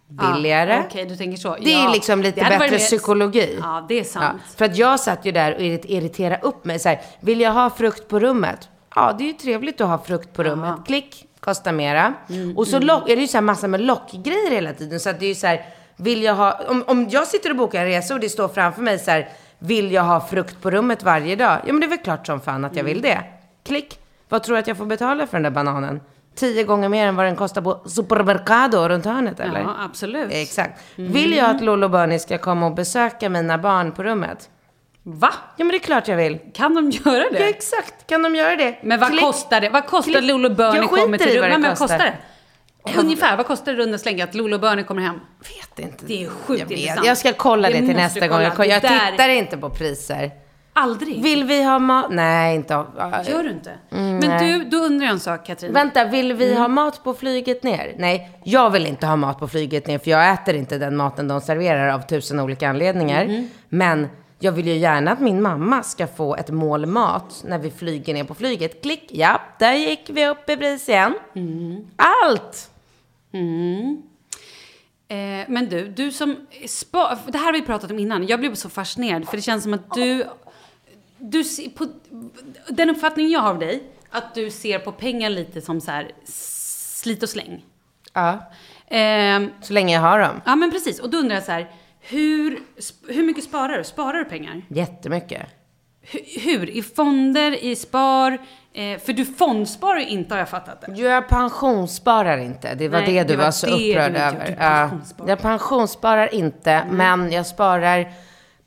Billigare. Ah, Okej, du tänker så. Det är Ja, liksom lite bättre mer- psykologi. Ja, det är sant. för att jag satt ju där och irrit- irriterade upp mig. Så här, vill jag ha frukt på rummet? Ja, det är ju trevligt att ha frukt på rummet. Klick, kostar mera. Mm, och så lock, är det ju så här massa med lockgrejer hela tiden. Så att det är ju så här, vill jag ha, om, om jag sitter och bokar en resa och det står framför mig så här, vill jag ha frukt på rummet varje dag? Ja, men det är väl klart som fan att jag vill det. Klick. Vad tror du att jag får betala för den där bananen? Tio gånger mer än vad den kostar på Supermercado runt hörnet eller? Ja, absolut. Exakt. Vill jag att Lolo Bernie ska komma och besöka mina barn på rummet? Va? Ja, men det är klart jag vill. Kan de göra det? Ja, exakt. Kan de göra det? Men vad Klick. kostar det? Vad kostar Klick. Lolo Bernie Jag skiter till i vad rummet? det Men vad kostar det? Ungefär, vad kostar det runda slänga att Lolo Bernie kommer hem? vet inte. Det är sjukt jag vet. intressant. Jag ska kolla det, Det till nästa gång. Jag, jag tittar inte på priser. Aldrig? Vill vi ha mat? Nej, inte Gör du inte? Mm, Men nej. du, då undrar jag en sak Katrin. Vänta, vill vi Mm. ha mat på flyget ner? Nej, jag vill inte ha mat på flyget ner för jag äter inte den maten de serverar av tusen olika anledningar. Mm-hmm. Men jag vill ju gärna att min mamma ska få ett mål mat när vi flyger ner på flyget. Klick, ja, där gick vi upp i pris igen. Mm. Eh, men du, du som spa, det här har vi pratat om innan. Jag blev så fascinerad för det känns som att du, du på, den uppfattning jag har av dig, att du ser på pengar lite som så här slit och släng. Ja, Eh, så länge jag har dem. ja men precis, och då undrar jag så här, hur, hur mycket sparar du? Sparar du pengar? Jättemycket. Hu- Hur? I fonder, i spar? Eh, för du fondsparar ju inte har jag fattat det. Jag pensionssparar inte. Det var Nej, det du det var var så upprörd över. Ja, jag pensionssparar inte, men jag sparar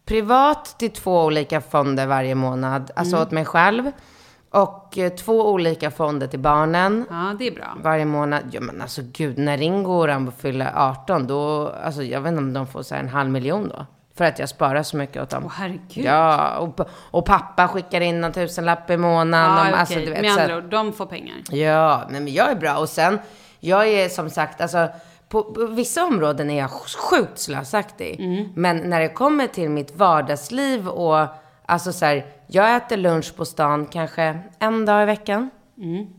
privat till två olika fonder varje månad. Alltså Mm. åt mig själv. Och eh, två olika fonder till barnen. Ja, det är bra. Varje månad. Ja men alltså gud, när Ringo och Rambo fyller 18, då, alltså jag vet inte om de får så här en halv miljon då. För att jag sparar så mycket åt dem. Åh, herregud. Ja, och, och pappa skickar in en tusenlapp i månaden. Ja, om- okej. alltså, du vet, Med andra ord, de får pengar. Ja, nej, men jag är bra. Och sen, jag är som sagt, alltså på, på vissa områden är jag sjukt slösaktig. Men när det kommer till mitt vardagsliv och alltså så här, jag äter lunch på stan kanske en dag i veckan.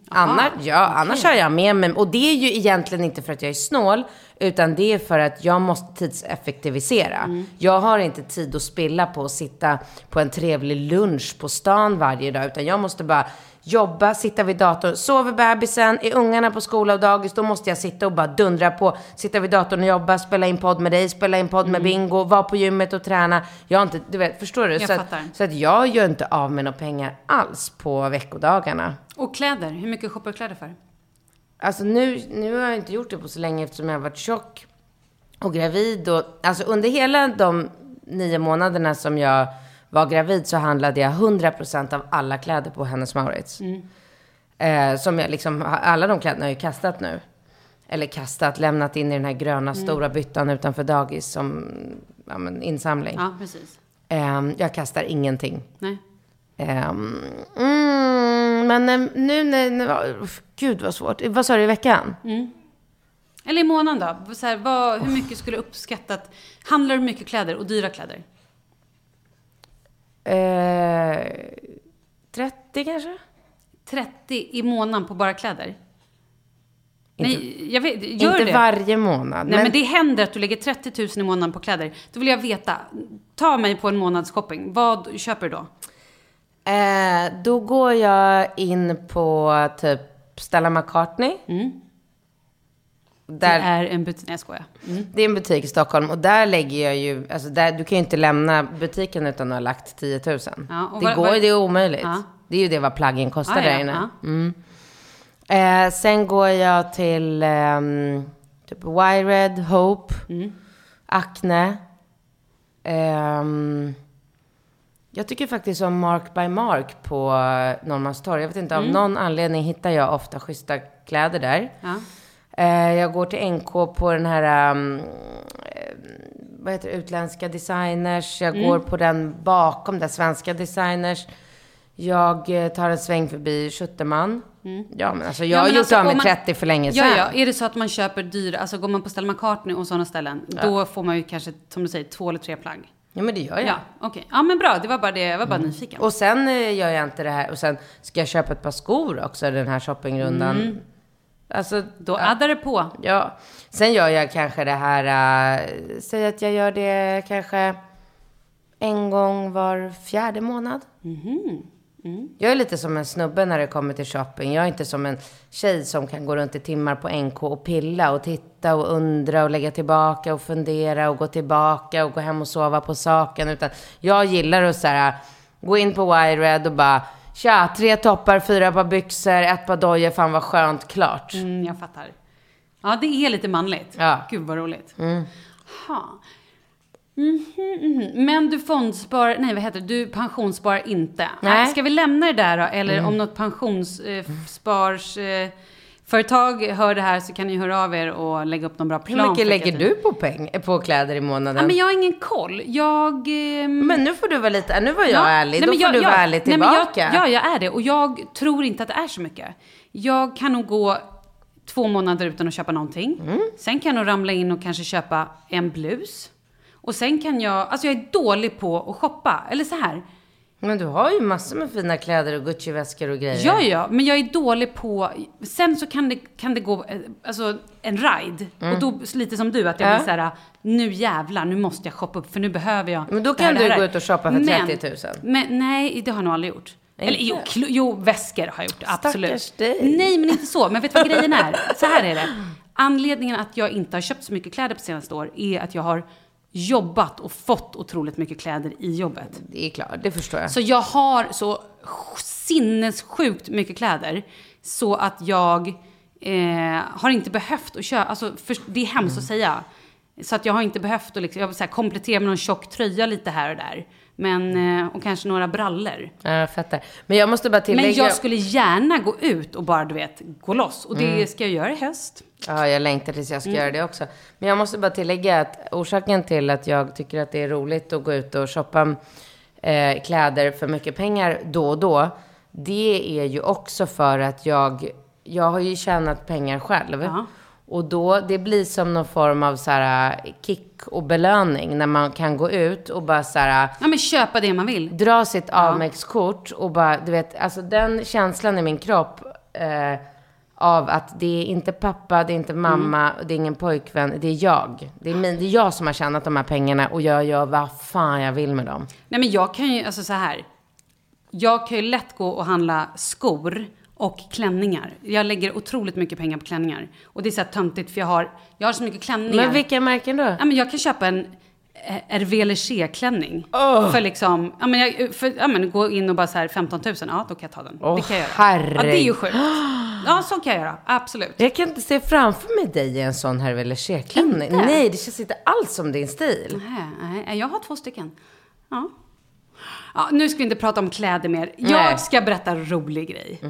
Annars, ja, annars har jag med mig, och det är ju egentligen inte för att jag är snål, utan det är för att jag måste tidseffektivisera. Jag har inte tid att spilla på att sitta på en trevlig lunch på stan varje dag, utan jag måste bara jobba, sitta vid datorn, sover bebisen, är ungarna på skola och dagis, då måste jag sitta och bara dundra på, sitta vid datorn och jobba, spela in podd med dig, spela in podd med Bingo, vara på gymmet och träna. Jag har inte, du vet, förstår du? Jag så, fattar. att, så att jag gör inte av med några pengar alls på veckodagarna. Och kläder, hur mycket shoppar du kläder för? Alltså nu, nu har jag inte gjort det på så länge eftersom jag har varit tjock och gravid. Och, alltså under hela de nio månaderna som jag var gravid så handlade jag 100% av alla kläder på Hennes Mauritz. Eh, som jag liksom, alla de kläderna har jag ju kastat nu. Eller kastat, lämnat in i den här gröna stora byttan utanför dagis som ja, men, insamling. Ja, precis. Eh, jag kastar ingenting. Nej. Ehm, mm, men eh, nu när, gud vad svårt. Vad sa du i veckan? Eller i månaden då? Här, vad, hur mycket skulle du uppskatta att... Handlar du mycket kläder och dyra kläder? Eh, 30 kanske? 30 i månaden på bara kläder? Nej, jag vet, gör inte det? varje månad. Nej, men... det händer att du lägger 30 000 i månaden på kläder. Då vill jag veta, ta mig på en månads shopping. Vad köper du då? Eh, då går jag in på typ Stella McCartney. Där, Det är en butik... Nej, jag skojar. Mm. det är en butik i Stockholm och där lägger jag ju, alltså där, du kan ju inte lämna butiken utan att ha lagt 10 000. Ja, det vad- går ju, det är omöjligt. Ja. Det är ju det vad plaggen kostar Ah, ja, där inne. ja. Eh, sen går jag till ehm, typ Wired, Hope, Mm. Acne. Ehm, jag tycker faktiskt om Mark by Mark på eh, Norrmalmstorg. Jag vet inte, av Mm. någon anledning hittar jag ofta schyssta kläder där. Ja. Eh, jag går till NK på den här, ehm, eh, vad heter det, utländska designers. Jag Mm. går på den bakom där, svenska designers. Jag eh, tar en sväng förbi Schutterman. Ja, men alltså jag Mm. Ja, har gjort alltså, av med man- 30 för länge sedan. Ja, ja. Är det så att man köper dyra, alltså går man på Stella McCartney och sådana ställen, då får man ju kanske, som du säger, två eller tre plagg. Ja, men det gör jag. Ja, okej. Ja, men bra. Det var bara det. Jag var bara nyfiken. Och sen gör jag inte det här. Och sen ska jag köpa ett par skor också, den här shoppingrundan. Mm. Alltså, Då addar det på. ja. Sen gör jag kanske det här, äh, säg att jag gör det kanske en gång var fjärde månad. Jag är lite som en snubbe när det kommer till shopping. Jag är inte som en tjej som kan gå runt i timmar på NK och pilla och titta och undra och lägga tillbaka och fundera och gå tillbaka och gå hem och sova på saken. Utan jag gillar att så här, gå in på Wired och bara Tja, tre toppar, fyra par byxor, ett par dojor, fan vad skönt, klart. Mm, jag fattar. Ja, det är lite manligt. Ja. Gud vad roligt. Ha. Mhm, mhm. Men du fondsparar, nej vad heter det, du pensionssparar inte. Nej. Ska vi lämna det där då? Eller om något pensionsspars... Eh, företag hör det här så kan ni höra av er och lägga upp någon bra plan. Hur mycket lägger du på, peng, på kläder i månaden? Ja, men jag har ingen koll. Jag... ehm, Men nu får du vara lite, nu var jag Ja, ärlig, nej, då får jag- du vara ärlig nej, men tillbaka. Jag, ja, jag är det. Och jag tror inte att det är så mycket. Jag kan nog gå två månader utan att köpa någonting. Mm. Sen kan jag nog ramla in och kanske köpa en blus. Och sen kan jag, alltså jag är dålig på att shoppa. Eller så här. Men du har ju massor med fina kläder och Gucci-väskor och grejer. Ja, ja, men jag är dålig på... Sen så kan det, kan det gå, eh, alltså en ride. Och då, lite som du, att jag Mm. Ja. blir så här, nu jävlar, nu måste jag shoppa upp för nu behöver jag Men då kan du gå ut och shoppa för Men- 30 000. Men nej, det har jag nog aldrig gjort. Eller jo, jo, väskor har jag gjort, absolut. Stackars dig. Nej, men inte så. Men vet du vad grejen är? Så här är det. Anledningen att jag inte har köpt så mycket kläder på senaste år är att jag har jobbat och fått otroligt mycket kläder i jobbet. Det är klart, det förstår jag. Så jag har så sinnessjukt mycket kläder så att jag eh, har inte behövt att köpa, alltså för, det är hemskt att säga. Så att jag har inte behövt att liksom, jag vill säga, komplettera med någon tjock tröja lite här och där. Men, eh, och kanske några brallor. Ja, jag fattar. Men jag måste bara tillägga... Men jag skulle gärna gå ut och bara, du vet, gå loss. Och det ska jag göra i höst. Ja, jag längtar tills jag ska Mm. göra det också. Men jag måste bara tillägga att orsaken till att jag tycker att det är roligt att gå ut och shoppa eh, kläder för mycket pengar då och då, det är ju också för att jag, jag har ju tjänat pengar själv. Ja. Och då, det blir som någon form av så här kick och belöning när man kan gå ut och bara så här Ja, men köpa det man vill. dra sitt Amex-kort och bara, du vet, alltså den känslan i min kropp eh, av att det är inte pappa, det är inte mamma, det är ingen pojkvän, det är jag. Det är, min, det är jag som har tjänat de här pengarna och jag gör vad fan jag vill med dem. Nej men jag kan ju, alltså så här. Jag kan ju lätt gå och handla skor och klänningar. Jag lägger otroligt mycket pengar på klänningar. Och det är så här töntigt för jag har, jag har så mycket klänningar. Men vilka märken då? Ja men jag kan köpa en eh, Hervé Leger-klänning. Oh. För liksom, ja men, jag, för, ja men gå in och bara så här 15 000, ja då kan jag ta den. Åh, det kan jag göra. herregud. Ja det är ju sjukt. Ja så kan jag göra, absolut. Jag kan inte se framför mig dig i en sån Hervé Leger-klänning. Inte? Nej, det känns inte alls som din stil. Nej, nej, jag har två stycken. Ja. Ja. Nu ska vi inte prata om kläder mer. Nej. Jag ska berätta en rolig grej.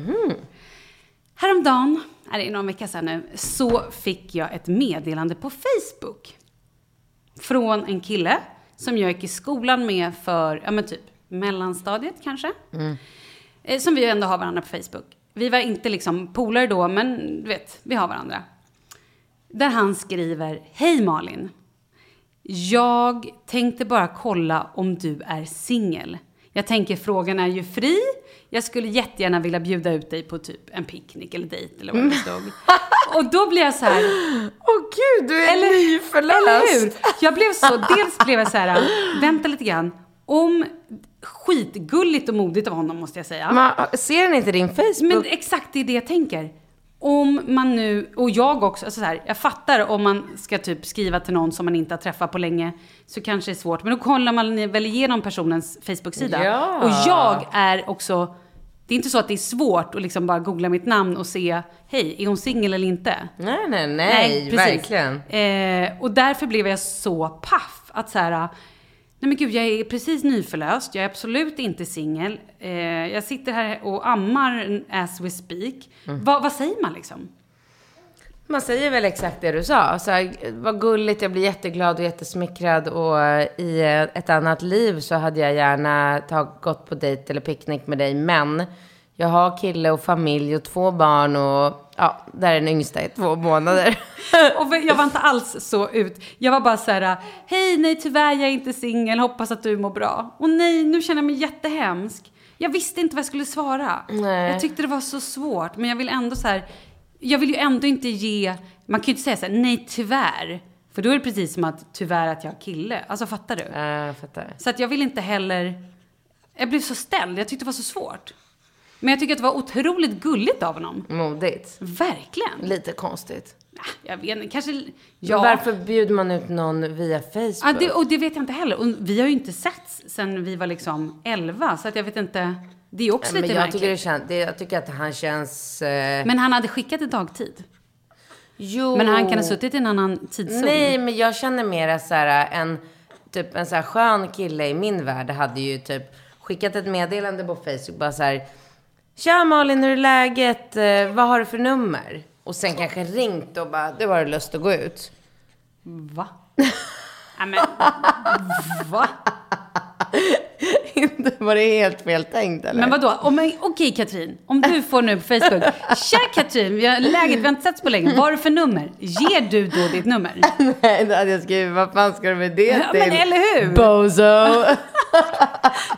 Häromdagen, nej, det är någon vecka sedan nu, så fick jag ett meddelande på Facebook. Från en kille som jag gick i skolan med för, ja men typ mellanstadiet kanske. Eh, Som vi ändå har varandra på Facebook. Vi var inte liksom polare då, men du vet, vi har varandra. Där han skriver, Hej Malin. Jag tänkte bara kolla om du är singel. Jag tänker frågan är ju fri. Jag skulle jättegärna vilja bjuda ut dig på typ en picknick eller dejt eller vad det stod. Och då blir jag så här, Åh gud, du är eller, nyförlöst. eller hur? Jag blev så, dels blev jag så här, vänta lite grann. Om, skitgulligt och modigt av honom måste jag säga. Man, ser han inte din Facebook? Men exakt det är det jag tänker. Om man nu, och jag också, alltså så här, jag fattar om man ska typ skriva till någon som man inte har träffat på länge, så kanske det är svårt. Men då kollar man väl igenom personens Facebook-sida. Ja. Och jag är också, det är inte så att det är svårt att liksom bara googla mitt namn och se, hej, är hon singel eller inte? nej, nej, nej, verkligen. Eh, och därför blev jag så paff. Att så här, nej men gud, jag är precis nyförlöst. Jag är absolut inte singel. Eh, jag sitter här och ammar as we speak. Mm. Va, vad säger man liksom? Man säger väl exakt det du sa. Så här, vad gulligt, jag blir jätteglad och jättesmickrad. Och eh, i eh, ett annat liv så hade jag gärna tag, gått på dejt eller picknick med dig. Men jag har kille och familj och två barn och ja, där är den yngsta i två månader. Och jag var inte alls så ut. Jag var bara så här, hej, nej tyvärr jag är inte singel, hoppas att du mår bra. Och nej, nu känner jag mig jättehemsk. Jag visste inte vad jag skulle svara. Nej. Jag tyckte det var så svårt, men jag vill ändå så här, jag vill ju ändå inte ge, man kan ju inte säga så här, nej tyvärr. För då är det precis som att tyvärr att jag har kille. Alltså fattar du? Ja, jag fattar. Så att jag vill inte heller, jag blev så ställd, jag tyckte det var så svårt. Men jag tycker att det var otroligt gulligt av honom. Modigt. Verkligen. Lite konstigt. Jag vet inte, kanske... Ja. Varför bjuder man ut någon via Facebook? Ja, det, och det vet jag inte heller. Och vi har ju inte setts sen vi var liksom 11, så att jag vet inte. Det är också Men lite jag märkligt. tycker, det känns, det, jag tycker att han känns... Eh, Men han hade skickat i dagtid. jo. Men han kan ha suttit i en annan tidszon. Nej, men jag känner mera så här en, typ en så här skön kille i min värld hade ju typ skickat ett meddelande på Facebook bara så här. Tja Malin, hur är läget? Eh, vad har du för nummer? Och sen kanske ringt och bara, du har lust att gå ut. Va? ja, men, va? Inte var det helt fel tänkt eller? Men vadå? Om Okej Katrin, om du får nu på Facebook. Tja Katrin, vi har läget, vi har inte setts på länge. Vad har du för nummer? Ger du då ditt nummer? Nej, då hade jag skrivit, vad fan ska du med det Ja, till? men eller hur? Bozo!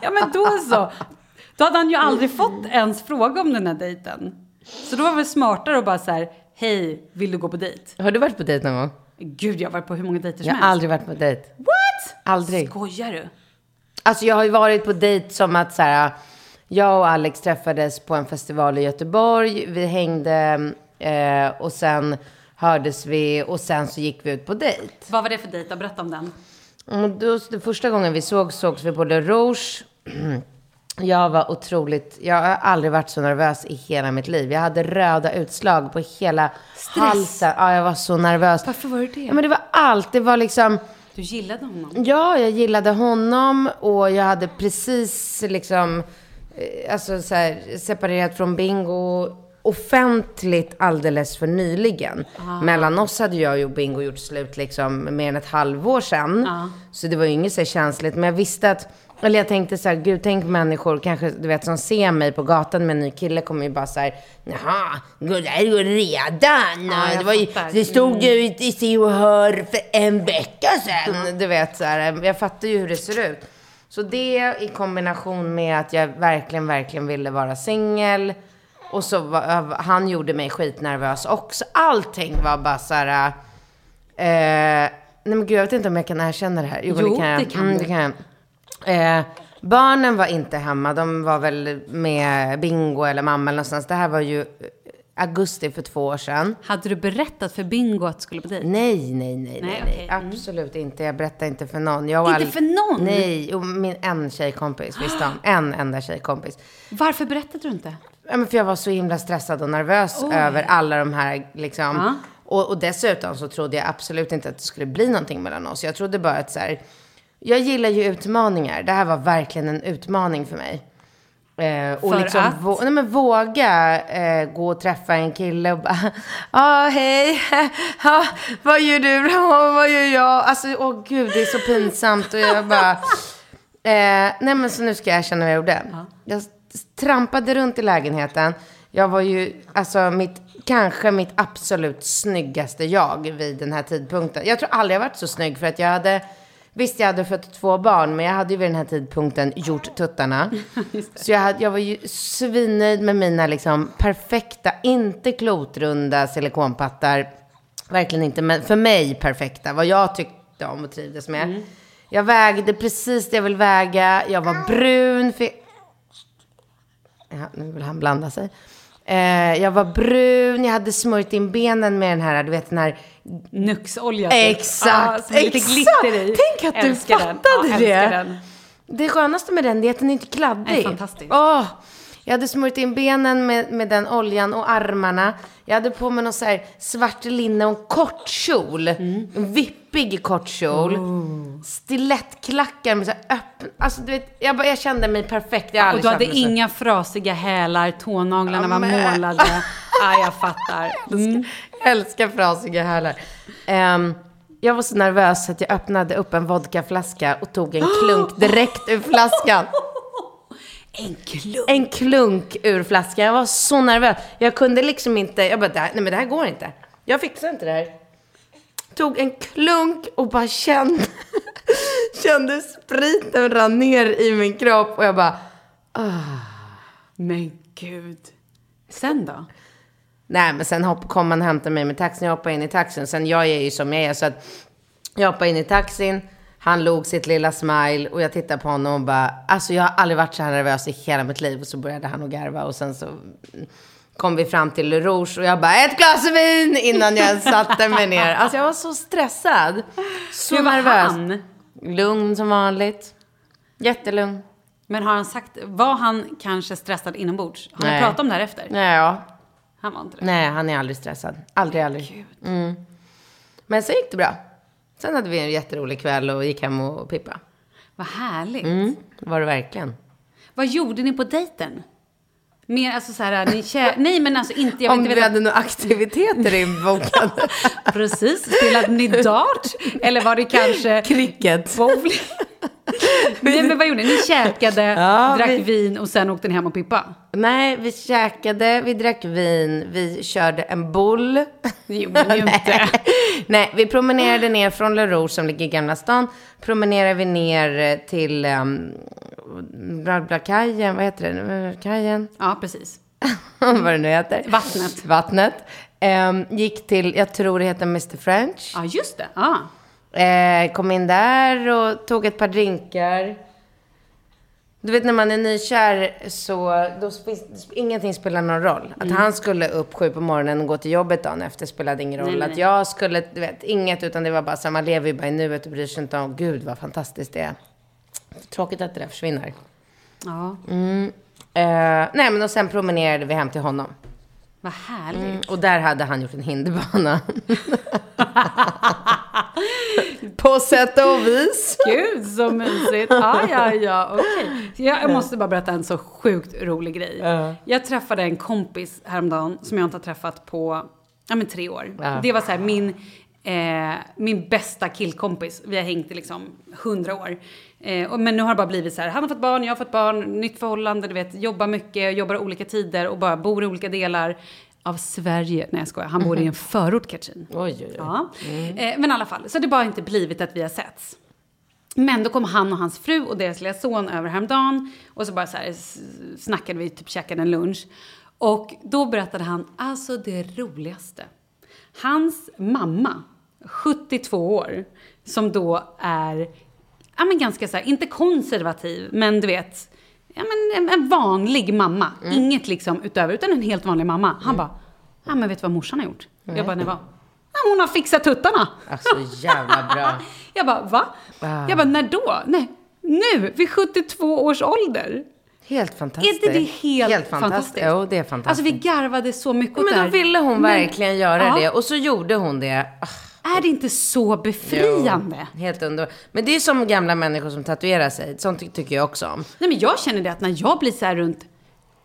Ja men då så. Då hade han ju aldrig fått ens fråga om den här dejten. Så då var det väl smartare att bara så här, hej, vill du gå på dejt? har du varit på dejt någon gång? Gud, jag har varit på hur många dejter som Jag har helst. aldrig varit på dejt. What? Aldrig. Skojar du? Alltså jag har ju varit på dejt som att så här, jag och Alex träffades på en festival i Göteborg. Vi hängde eh, och sen hördes vi och sen så gick vi ut på dejt. Vad var det för dejt? då? Berätta om den. Och då, det första gången vi såg sågs vi på Le Rouge. Jag var otroligt, jag har aldrig varit så nervös i hela mitt liv. Jag hade röda utslag på hela halsen. Ja, jag var så nervös. Varför var du det? Ja, men det var allt. Det var liksom... Du gillade honom? Ja, jag gillade honom och jag hade precis liksom, eh, alltså så här, separerat från Bingo offentligt alldeles för nyligen. Mellan oss hade jag och Bingo gjort slut liksom mer än ett halvår sedan. Så det var ju inget så känsligt. Men jag visste att, eller jag tänkte så här, gud tänk människor kanske, du vet, som ser mig på gatan med en ny kille kommer ju bara så här, jaha, det här går redan? Ja, det, var ju, det stod ju i Se och Hör för en vecka sedan. Du vet, så här, jag fattar ju hur det ser ut. Så det i kombination med att jag verkligen, verkligen ville vara singel. Och så var, han gjorde mig skitnervös också. Allting var bara så här... Eh, nej men gud, jag vet inte om jag kan erkänna det här. Jo, Jo, det kan jag. det kan mm, det kan jag. Eh, barnen var inte hemma. De var väl med Bingo eller mamma eller någonstans. Det här var ju eh, augusti för två år sedan. Hade du berättat för Bingo att du skulle på dejt? Nej, nej, nej, nej, Nej, nej. okej. Mm. Absolut inte. Jag berättar inte för någon. Jag Inte all- för någon? Nej, och min en tjejkompis visste om. En enda tjejkompis. Varför berättade du inte? Ja, men för jag var så himla stressad och nervös över alla de här liksom. Ja. Och, och dessutom så trodde jag absolut inte att det skulle bli någonting mellan oss. Jag trodde bara att så här, jag gillar ju utmaningar. Det här var verkligen en utmaning för mig. Eh, och För liksom att? vå- nej, men våga eh, gå och träffa en kille och bara, ja ah, hej, ja, vad gör du då, vad gör jag? Alltså, åh gud, det är så pinsamt och jag bara, eh, nej men så nu ska jag erkänna vad jag gjorde. Jag trampade runt i lägenheten. Jag var ju, alltså mitt, kanske mitt absolut snyggaste jag vid den här tidpunkten. Jag tror aldrig jag varit så snygg för att jag hade Visst, jag hade fött två barn, men jag hade ju vid den här tidpunkten gjort tuttarna. Så jag, hade, jag var ju svinnöjd med mina liksom perfekta, inte klotrunda silikonpattar. Verkligen inte, men för mig perfekta. Vad jag tyckte om och trivdes med. Jag vägde precis det jag vill väga. Jag var brun. För... Ja, nu vill han blanda sig. Eh, jag var brun, jag hade smörjt in benen med den här, du vet den här Nuxolja. typ. Exakt, är lite exakt. Tänk att du Älskar den. fattade ja, det. Den. Det skönaste med den är att den är inte kladdig. Nej, fantastisk. Åh, jag hade smörjt in benen med, med den oljan och armarna. Jag hade på mig någon så här svart linne och en kort kjol. Mm. En vippig kort kjol. Stilettklackar med så här öppen... Alltså du vet, jag, bara, jag kände mig perfekt. Jag har Och du hade inga frasiga hälar, tånaglarna var men- målade. Ja, jag fattar. Mm. Jag älskar frasiga hälar. Ehm, jag var så nervös att jag öppnade upp en vodkaflaska och tog en klunk direkt ur flaskan. En klump. En klunk ur flaskan. Jag var så nervös. Jag kunde liksom inte, jag bara, "Det här- nej men det här går inte. Jag fixar inte det här. Tog en klunk och bara kände, kände spriten rann ner i min kropp och jag bara, Men gud. Sen då? Nej, men sen hopp, kom och hämtade mig med taxin. Jag hoppade in i taxin. Sen jag är ju som jag är. Så att jag hoppade in i taxin. Han log sitt lilla smile och jag tittade på honom och bara, alltså jag har aldrig varit så här nervös i hela mitt liv. Och så började han att garva och sen så kom vi fram till Le Rouge och jag bara, ett glas vin innan jag satte mig ner. Alltså jag var så stressad. Så Hur var nervös. han? Lugn som vanligt. Jättelugn. Men har han sagt, var han kanske stressad inombords? Har ni Nej. pratat om det här efter? Nej, ja. Han var inte det. Nej, han är aldrig stressad. Aldrig, aldrig. Mm. Men sen gick det bra. Sen hade vi en jätterolig kväll och gick hem och pippa. Vad härligt. Mm, var det verkligen. Vad gjorde ni på dejten? Mer alltså så här, ni kä- Nej men alltså inte, jag Om vet inte vi veta- hade några aktiviteter inbokade. Precis, spelade ni dart? Eller var det kanske Cricket. bowling? Nej men vad gjorde ni? Ni käkade, Ja, drack vi- vin och sen åkte ni hem och pippa? Nej, vi käkade, vi drack vin, vi körde en bull. Det gjorde ni ju inte. Nej, vi promenerade ner från Le Rouge som ligger i Gamla stan. Promenerade vi ner eh, till um, kajen, vad heter det? Kajen? Ja, precis. vad det nu heter. Vattnet. Vattnet. Ehm, gick till, jag tror det heter Mr French. Ja, just det. Ja. Eh, kom in där och tog ett par drinkar. Du vet när man är nykär så då finns, ingenting spelar någon roll. Att han skulle upp sju på morgonen och gå till jobbet dagen efter spelade ingen roll. Nej. Att jag skulle, du vet, inget utan det var bara så man lever ju bara i nuet och bryr sig inte om, gud vad fantastiskt det är. Tråkigt att det där försvinner. ja. Eh, nej men och sen promenerade vi hem till honom. Vad härligt. Mm, och där hade han gjort en hinderbana. på sätt och vis. Gud så mysigt. Ja, ja, ja, okej. Jag, jag måste bara berätta en så sjukt rolig grej. Jag träffade en kompis häromdagen som jag inte har träffat på ja, men tre år. Ja. Det var så här min, eh, min bästa killkompis. Vi har hängt i liksom hundra år. Eh, och, men nu har det bara blivit så här, han har fått barn, jag har fått barn, nytt förhållande, du vet, jobbar mycket, jobbar olika tider och bara bor i olika delar av Sverige. Nej jag skojar, han bor i en förort Katrin. Oj, oj, oj. Ja. Eh, men i alla fall, så det bara inte blivit att vi har setts. Men då kom han och hans fru och deras lilla son över häromdagen. Och så bara så här snackade vi, typ käkade en lunch. Och då berättade han, alltså det roligaste. Hans mamma, 72 år, som då är, ja men ganska så här, inte konservativ, men du vet, ja men en, en vanlig mamma. Inget liksom utöver, utan en helt vanlig mamma. Han bara, ja men vet du vad morsan har gjort? Jag bara, nej vad? Ja, hon har fixat tuttarna. Alltså jävla bra. Jag bara, va? Ah. Jag bara, när då? Nej, nu, vid 72 års ålder. Helt fantastiskt. Är inte det helt, fantastiskt? Jo, det är fantastiskt. Alltså vi garvade så mycket åt men det då här. ville hon Men- verkligen göra Ja. det. Och så gjorde hon det. Ah, Är det inte så befriande? jo, helt underbart. Men det är som gamla människor som tatuerar sig. Sånt ty- tycker jag också om. Nej men jag känner det att när jag blir så här runt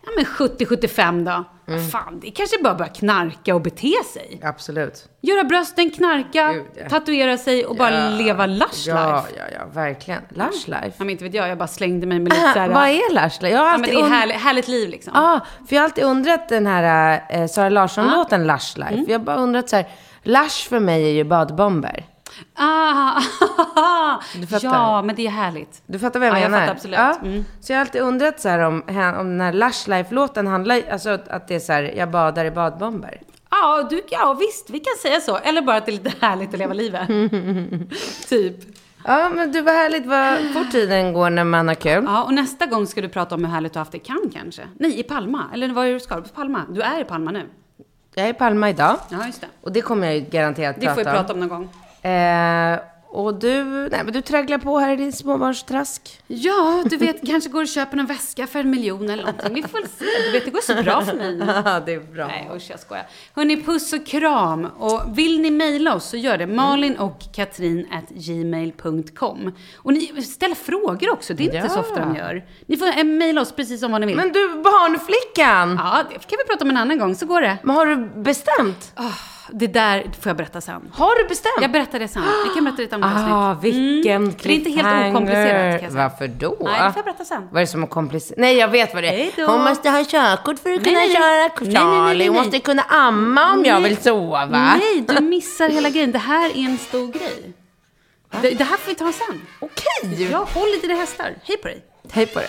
ja, men 70-75 då. Mm. Fan, det kanske bara börjar knarka och bete sig. Absolut. Göra brösten, knarka, Gud, ja. tatuera sig och bara leva lush Ja, life. ja, ja, verkligen. Lush life. Ja, men inte vet jag, jag bara slängde mig med lite så här... Vad är lush life? Jag har ja, men det är härligt, härligt liv liksom. Ja, för jag har alltid undrat den här eh, Sara Larsson-låten Lush Life. Mm. Jag har bara undrat så här, Lush för mig är ju badbomber. Ah, Du fattar? ja, men det är härligt. Du fattar vad jag Ja, jag menar? fattar absolut. Ja. Mm. Så jag har alltid undrat så här om, om den här Lush Life-låten handlar, alltså att det är så här, jag badar i badbomber. Ja, du, ja, visst, vi kan säga så. Eller bara att det är lite härligt att leva livet. typ. Ja, men du, vad härligt vad fort tiden går när man har kul. Ja, och nästa gång ska du prata om hur härligt du har haft det i Cannes kanske? Nej, i Palma. Eller vad är det du ska? På Palma? Du är i Palma nu. Jag är i Palma idag. Ja, just det. Och det kommer jag ju garanterat Det får vi prata prata om någon gång. Eh, och du, nej men du tragglar på här i din småbarnstrask. Ja, du vet, kanske går och köper någon väska för en miljon eller någonting. Vi får se. Du vet, det går så bra för mig. Ja, det är bra. Nej, usch, jag skojar. Hörni, puss och kram. Och vill ni mejla oss så gör det. Malin och Katrin at gmail.com. Och ni ställer frågor också. Det är inte Ja. så ofta de gör. Ni får eh, mejla oss precis som vad ni vill. Men du, barnflickan! Ja, det kan vi prata om en annan gång. Så går det. Men har du bestämt? Det där får jag berätta sen. Har du bestämt? Jag berättar det sen. Vi kan berätta det i ett annat Ah, avsnitt. vilken Mm. För det är inte helt okomplicerat kan jag. Varför då? Nej, det får jag berätta sen. Vad är det som är komplicerat? Nej, jag vet vad det är. då. Hon måste ha körkort för att Nej, kunna nej, nej. köra Nej, nej, nej, Charlie. Hon nej. måste kunna amma om jag Nej. vill sova. Nej, du missar hela grejen. Det här är en stor grej. Det, det här får vi ta sen. Okej. Ja, håll i dina hästar. Hej på dig. Hej på dig.